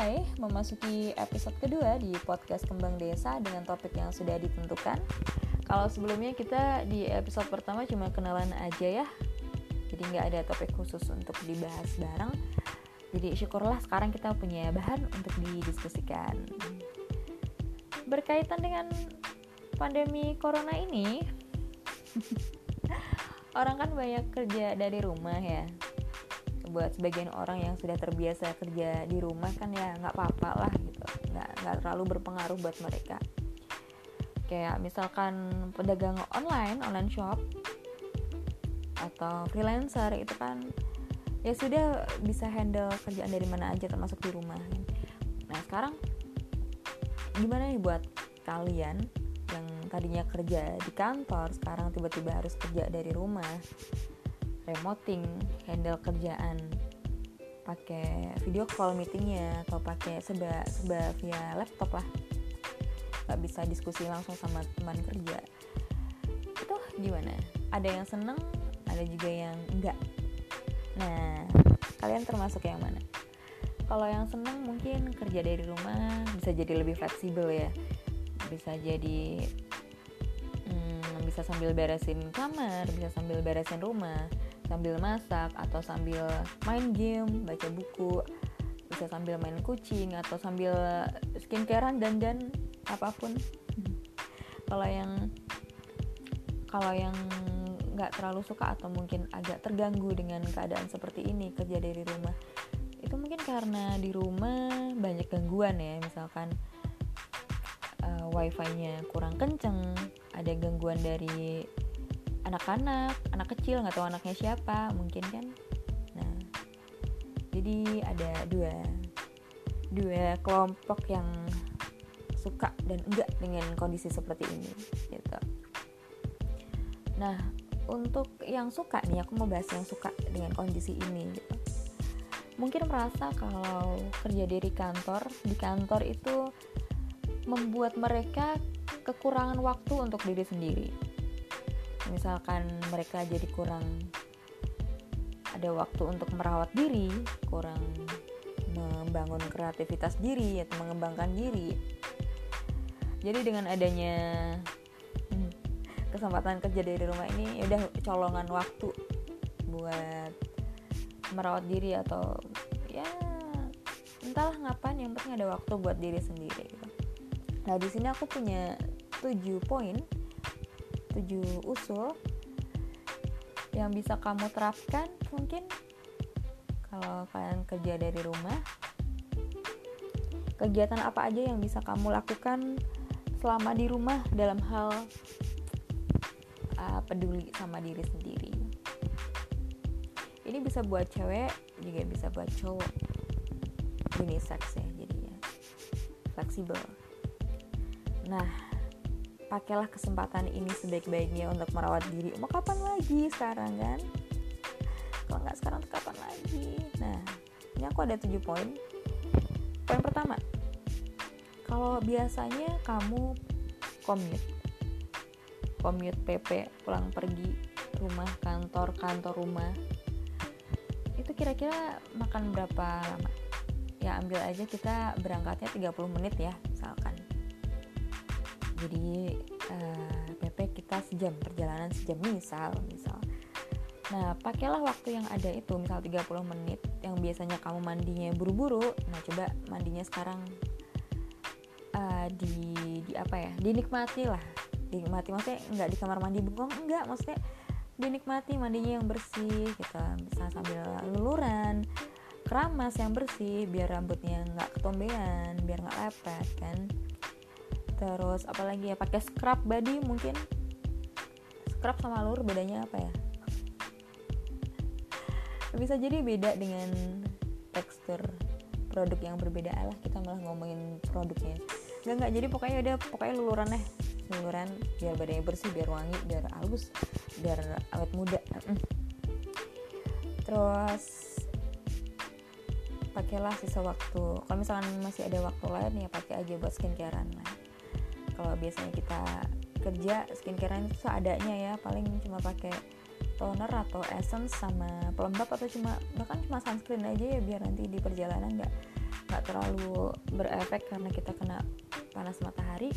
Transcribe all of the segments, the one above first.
Hai, memasuki episode kedua di podcast Kembang Desa dengan topik yang sudah ditentukan. Kalau sebelumnya kita di episode pertama cuma kenalan aja ya, jadi nggak ada topik khusus untuk dibahas bareng. Jadi syukurlah sekarang kita punya bahan untuk didiskusikan. Berkaitan dengan pandemi corona ini, orang kan banyak kerja dari rumah ya buat sebagian orang yang sudah terbiasa kerja di rumah kan ya nggak apa-apa lah gitu. Nggak nggak terlalu berpengaruh buat mereka. Kayak misalkan pedagang online online shop atau freelancer itu kan ya sudah bisa handle kerjaan dari mana aja termasuk di rumah. Nah sekarang gimana nih buat kalian yang tadinya kerja di kantor sekarang tiba-tiba harus kerja dari rumah remoting handle kerjaan pakai video call meetingnya atau pakai seba seba via laptop lah. Nggak bisa diskusi langsung sama teman kerja. Itu gimana? Ada yang seneng ada juga yang enggak nah kalian termasuk yang mana? Kalau yang seneng mungkin kerja dari rumah bisa jadi lebih fleksibel ya. Bisa jadi hmm, bisa sambil beresin kamar bisa sambil beresin rumah sambil masak atau sambil main game, baca buku, bisa sambil main kucing atau sambil skincarean dan dan apa pun. Kalau yang kalau yang nggak terlalu suka atau mungkin agak terganggu dengan keadaan seperti ini kerja dari rumah itu mungkin karena di rumah banyak gangguan ya misalkan uh, wifi-nya kurang kenceng ada gangguan dari anak-anak anak kecil nggak tahu anaknya siapa mungkin kan? Nah jadi ada dua dua kelompok yang suka dan enggak dengan kondisi seperti ini gitu. Nah untuk yang suka nih aku mau bahas yang suka dengan kondisi ini gitu. Mungkin merasa kalau kerja dari kantor di kantor itu membuat mereka kekurangan waktu untuk diri sendiri misalkan mereka jadi kurang ada waktu untuk merawat diri kurang membangun kreativitas diri atau mengembangkan diri jadi dengan adanya kesempatan kerja dari rumah ini ya udah colongan waktu buat merawat diri atau ya entahlah ngapain yang penting ada waktu buat diri sendiri gitu. Nah di sini aku punya 7 poin 7 usul yang bisa kamu terapkan mungkin kalau kalian kerja dari rumah. Kegiatan apa aja yang bisa kamu lakukan selama di rumah dalam hal uh, peduli sama diri sendiri? Ini bisa buat cewek juga bisa buat cowok. Ini seks ya jadinya. Fleksibel. Nah pakailah kesempatan ini sebaik-baiknya untuk merawat diri. Mau kapan lagi sekarang kan? Kalau nggak sekarang kapan lagi? Nah ini aku ada 7 poin. Poin pertama kalau biasanya kamu commute commute PP pulang pergi rumah kantor kantor rumah itu kira-kira makan berapa lama? Ya ambil aja kita berangkatnya 30 menit ya jadi uh, eh, PP kita sejam perjalanan sejam misal misal. Nah pakailah waktu yang ada itu misal 30 menit yang biasanya kamu mandinya buru-buru. Nah coba mandinya sekarang uh, di di apa ya? Dinikmati lah. Dinikmati maksudnya nggak di kamar mandi bengong enggak maksudnya dinikmati mandinya yang bersih kita gitu. bisa sambil luluran keramas yang bersih biar rambutnya nggak ketombean biar nggak lepet kan terus apalagi ya pakai scrub body mungkin. Scrub sama lur bedanya apa ya? Bisa jadi beda dengan tekstur produk yang berbeda. Lah kita malah ngomongin produknya. Nggak nggak jadi pokoknya udah pokoknya luluran deh. Luluran biar badannya bersih biar wangi biar halus biar awet muda. Terus pakailah sisa waktu. Kalau misalkan masih ada waktu lain ya pakai aja buat skincarean lah kalau biasanya kita kerja skincare itu seadanya ya paling cuma pakai toner atau essence sama pelembab atau cuma bahkan cuma sunscreen aja ya biar nanti di perjalanan nggak nggak terlalu berefek karena kita kena panas matahari.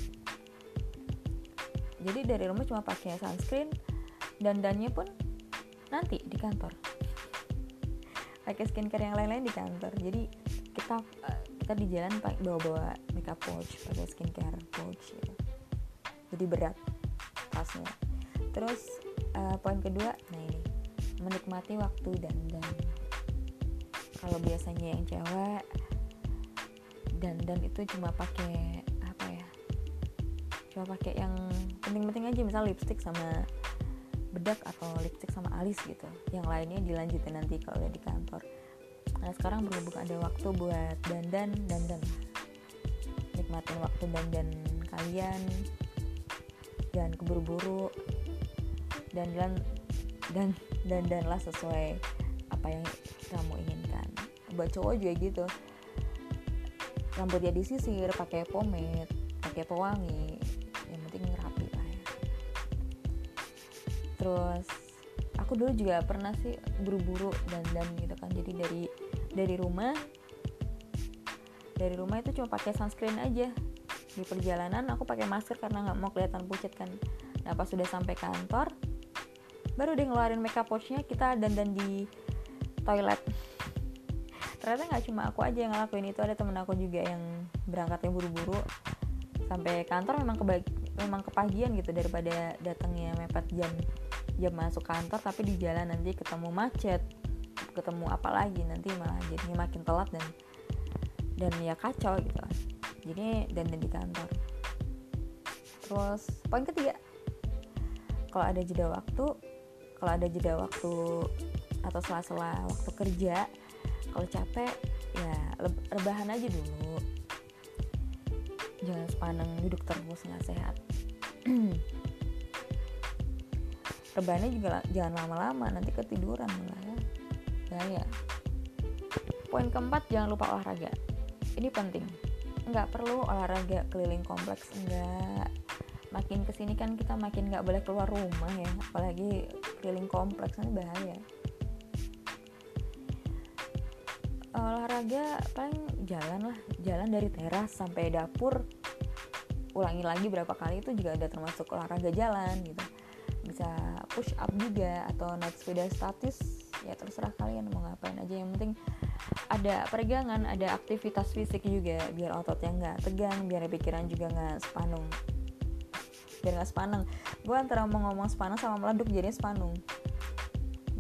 Jadi dari rumah cuma pakai sunscreen dan dannya pun nanti di kantor. Pakai skincare yang lain-lain di kantor. Jadi kita uh, kita di jalan bawa-bawa makeup pouch pakai skincare pouch gitu. jadi berat tasnya. Terus uh, poin kedua nah ini menikmati waktu dan dan kalau biasanya yang cewek dan dan itu cuma pakai apa ya cuma pakai yang penting-penting aja misal lipstick sama bedak atau lipstick sama alis gitu. Yang lainnya dilanjutin nanti kalau udah di kantor nah sekarang berhubung ada waktu buat dandan dandan. Nikmatin waktu dandan kalian. Jangan keburu-buru. Dan dan dan dandanlah sesuai apa yang kamu inginkan. Buat cowok juga gitu. Rambutnya disisir pakai pomade pakai pewangi. Yang penting rapi lah ya. Terus aku dulu juga pernah sih buru-buru dan dan gitu kan. Jadi dari dari rumah dari rumah itu cuma pakai sunscreen aja. Di perjalanan aku pakai masker karena nggak mau kelihatan pucat kan. Nah pas sudah sampai kantor baru deh ngeluarin makeup pouchnya kita dandan di toilet. Ternyata nggak cuma aku aja yang ngelakuin itu ada temen aku juga yang berangkatnya buru-buru. Sampai kantor memang kebagi memang kepagian gitu daripada datangnya mepet jam jam masuk kantor tapi di jalan nanti ketemu macet ketemu apa lagi nanti malah jadinya makin telat dan dan ya kacau gitu. Jadi dan di kantor. Terus poin ketiga kalau ada jeda waktu kalau ada jeda waktu atau sela-sela waktu kerja kalau capek ya rebahan aja dulu. Jangan sepaneng duduk terus nggak sehat rebahannya juga jangan lama-lama nanti ketiduran malah. Ya bahaya poin keempat jangan lupa olahraga. Ini penting. Nggak perlu olahraga keliling kompleks enggak makin ke sini kan kita makin nggak boleh keluar rumah ya apalagi keliling kompleks nanti bahaya. Olahraga paling jalan lah jalan dari teras sampai dapur. Ulangi lagi berapa kali itu juga ada termasuk olahraga jalan gitu. Bisa push up juga atau naik sepeda statis ya terserah kalian mau ngapain aja. Yang penting ada peregangan ada aktivitas fisik juga biar ototnya nggak tegang biar pikiran juga nggak sepanung. Biar nggak sepaneng. Gue antara mau ngomong sepaneng sama meleduk jadi sepanung.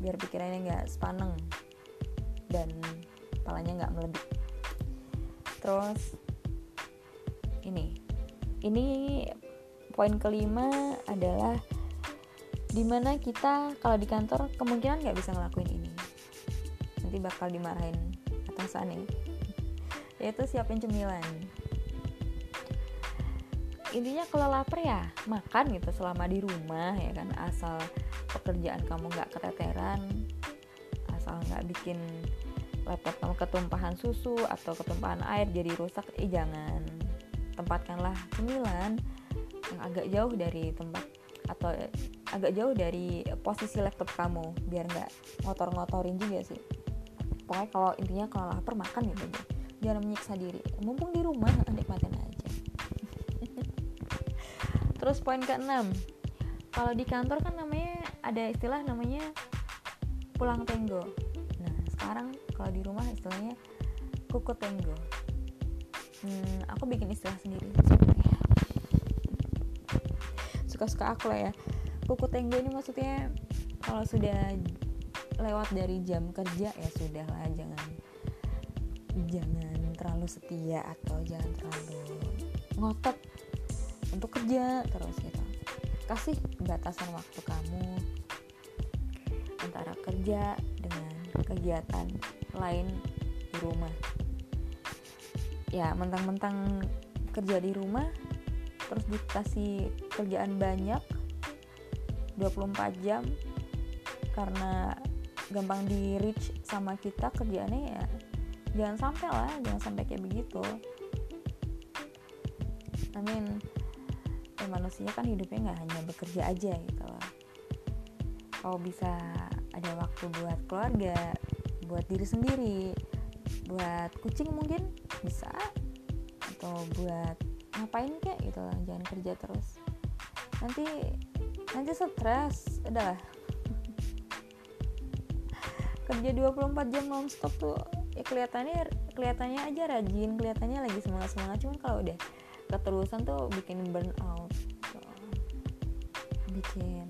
Biar pikirannya nggak sepaneng dan kepalanya nggak meleduk. Terus ini. Ini poin kelima adalah di mana kita kalau di kantor kemungkinan nggak bisa ngelakuin ini. Nanti bakal dimarahin atasannya yaitu siapin cemilan. Intinya kalau lapar ya makan gitu selama di rumah ya kan. Asal pekerjaan kamu nggak keteteran asal nggak bikin laptop kamu ketumpahan susu atau ketumpahan air jadi rusak eh jangan. Tempatkanlah cemilan yang agak jauh dari tempat atau agak jauh dari posisi laptop kamu biar nggak ngotor-ngotorin juga sih. Pokoknya kalau intinya kalau lapar makan gitu aja. Jangan menyiksa diri. Mumpung di rumah nikmatin aja. Terus poin keenam. Kalau di kantor kan namanya ada istilah namanya pulang tenggo. Nah sekarang kalau di rumah istilahnya kuku tenggo. Hmm, aku bikin istilah sendiri suka-suka aku lah ya kuku tenggo ini maksudnya kalau sudah lewat dari jam kerja ya sudah lah jangan jangan terlalu setia atau jangan terlalu ngotot untuk kerja terus gitu. Kasih batasan waktu kamu antara kerja dengan kegiatan lain di rumah. Ya mentang-mentang kerja di rumah terus dikasih kerjaan banyak 24 jam. Karena gampang di reach sama kita kerjaannya ya jangan sampai lah jangan sampai kayak begitu. I mean ya manusia kan hidupnya nggak hanya bekerja aja gitu loh kalau bisa ada waktu buat keluarga buat diri sendiri buat kucing mungkin bisa atau buat ngapain kek gitu lah jangan kerja terus. Nanti nanti stres. Udah kerja 24 jam nonstop tuh ya kelihatannya kelihatannya aja rajin kelihatannya lagi semangat semangat cuman kalau udah keterusan tuh bikin burn out bikin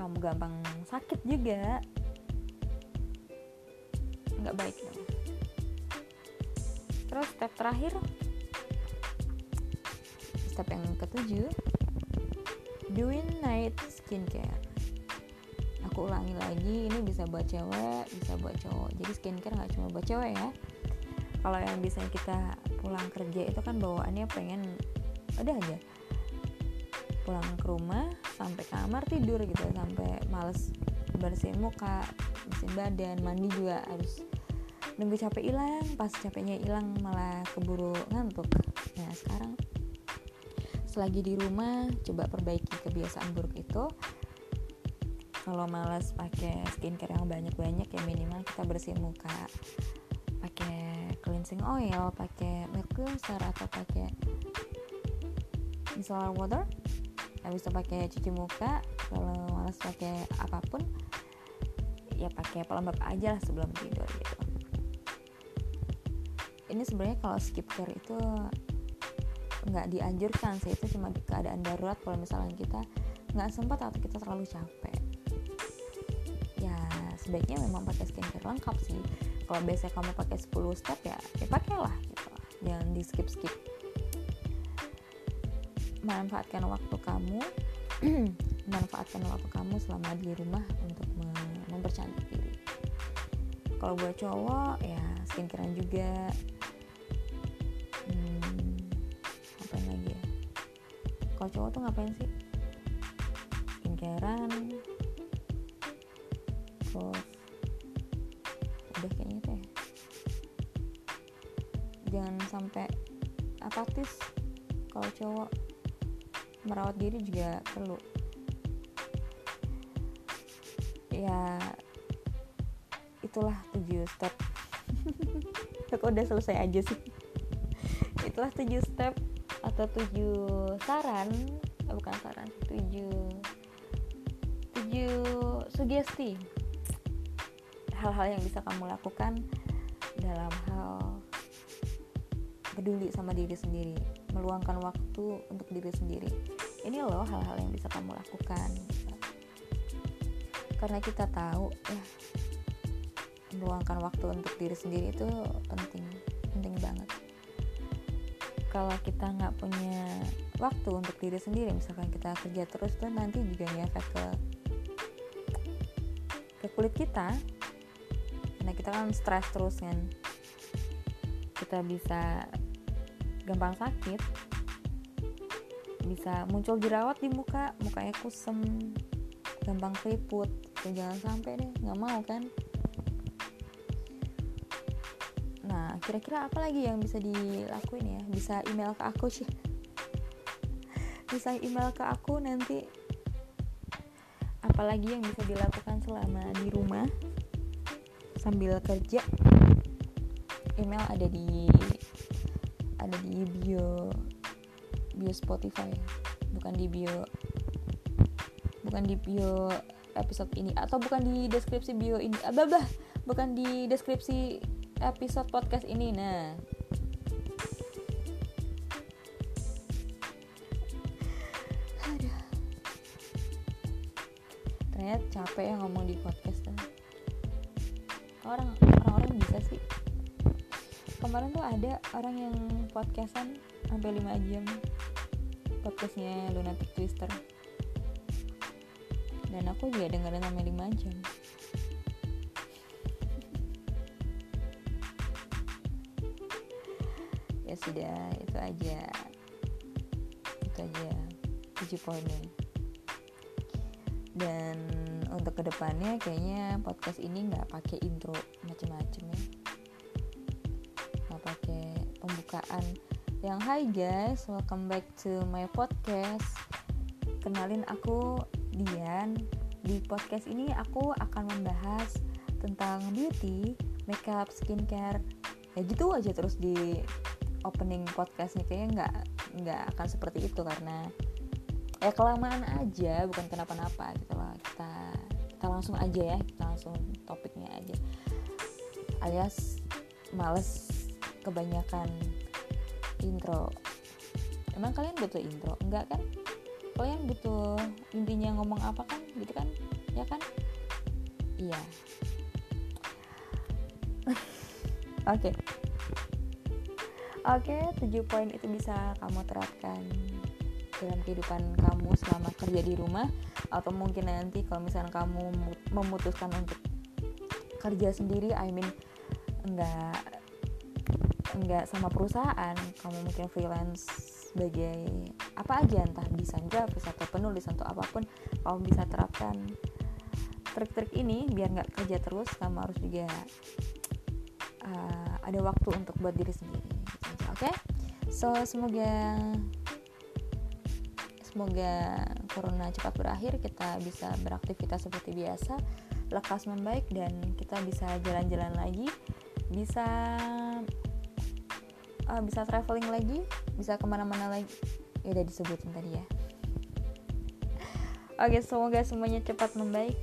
kamu gampang sakit juga. Nggak baik dong. Terus step terakhir. Step yang ketujuh doing night skincare. Aku ulangi lagi ini bisa buat cewek bisa buat cowok. Jadi skincare nggak cuma buat cewek ya. Kalau yang bisa kita pulang kerja itu kan bawaannya pengen udah aja. Pulang ke rumah sampai kamar tidur gitu sampai males bersihin muka bersihin badan mandi juga harus nunggu capek hilang pas capeknya hilang malah keburu ngantuk. Nah sekarang selagi di rumah coba perbaiki kebiasaan buruk itu. Kalau males pakai skincare yang banyak-banyak ya minimal kita bersihin muka. Pakai cleansing oil pakai milk cleanser atau pakai micellar water. Habis itu pakai cuci muka kalau males pakai apa pun ya pakai pelembab aja lah sebelum tidur gitu. Ini sebenarnya kalau skip care itu nggak dianjurkan sih itu cuma di keadaan darurat kalau misalnya kita nggak sempat atau kita terlalu capek. Ya sebaiknya memang pakai skincare lengkap sih. Kalau biasanya kamu pakai 10 step ya ya pakailah gitu. Jangan di skip skip manfaatkan waktu kamu manfaatkan waktu kamu selama di rumah untuk mempercantik diri. Kalau buat cowok ya skincarean juga kalau cowok tuh ngapain sih? Skincarean udah kayaknya teh ya. jangan sampai apatis kalau cowok merawat diri juga perlu. Ya itulah tujuh step. Aku udah selesai aja sih? Itulah tujuh step atau tujuh saran eh, bukan saran tujuh tujuh sugesti hal-hal yang bisa kamu lakukan dalam hal peduli sama diri sendiri meluangkan waktu untuk diri sendiri. Ini loh hal-hal yang bisa kamu lakukan. Karena kita tahu ya meluangkan waktu untuk diri sendiri itu penting penting banget kalau kita nggak punya waktu untuk diri sendiri misalkan kita kerja terus tuh nanti juga ngefek ke ke kulit kita. Karena kita kan stres terus kan. Kita bisa gampang sakit bisa muncul jerawat di muka mukanya kusem gampang keriput jangan sampai deh nggak mau kan kira-kira apa lagi yang bisa dilakuin ya? Bisa email ke aku sih. Bisa email ke aku nanti. Apalagi yang bisa dilakukan selama di rumah? Sambil kerja. Email ada di ada di bio bio Spotify. Bukan di bio bukan di bio episode ini. Atau bukan di deskripsi bio ini. Abah bukan di deskripsi episode podcast ini nah. Aduh. ternyata capek ya ngomong di podcast kan orang orang-orang bisa sih. Kemarin tuh ada orang yang podcastan sampai 5 jam. Podcastnya Lunatic Twister. Dan aku juga dengerin sampai 5 jam sudah itu aja. Itu aja tujuh poinnya. Dan untuk ke depannya kayaknya podcast ini nggak pakai intro macem-macem ya. Nggak pakai pembukaan. Yang hi guys welcome back to my podcast. Kenalin aku Dian. Di podcast ini aku akan membahas tentang beauty makeup skincare. Ya gitu aja terus di opening podcastnya kayaknya nggak nggak akan seperti itu karena ya kelamaan aja bukan kenapa-napa gitu loh. Kita kita langsung aja ya kita langsung topiknya aja. Alias males kebanyakan intro. Emang kalian butuh intro? Enggak kan? Kalian butuh intinya ngomong apa kan? Gitu kan? Ya kan? Iya. Oke oke tujuh poin itu bisa kamu terapkan dalam kehidupan kamu selama kerja di rumah atau mungkin nanti kalau misalnya kamu memutuskan untuk kerja sendiri I mean enggak enggak sama perusahaan kamu mungkin freelance sebagai apa aja entah desain grafis atau penulis atau apa pun kamu bisa terapkan. Trik-trik ini biar nggak kerja terus kamu harus juga uh, ada waktu untuk buat diri sendiri okay? so semoga semoga corona cepat berakhir kita bisa beraktivitas seperti biasa lekas membaik dan kita bisa jalan-jalan lagi bisa uh, bisa traveling lagi bisa ke mana-mana lagi. Ya udah disebutin tadi ya. Oke semoga semuanya cepat membaik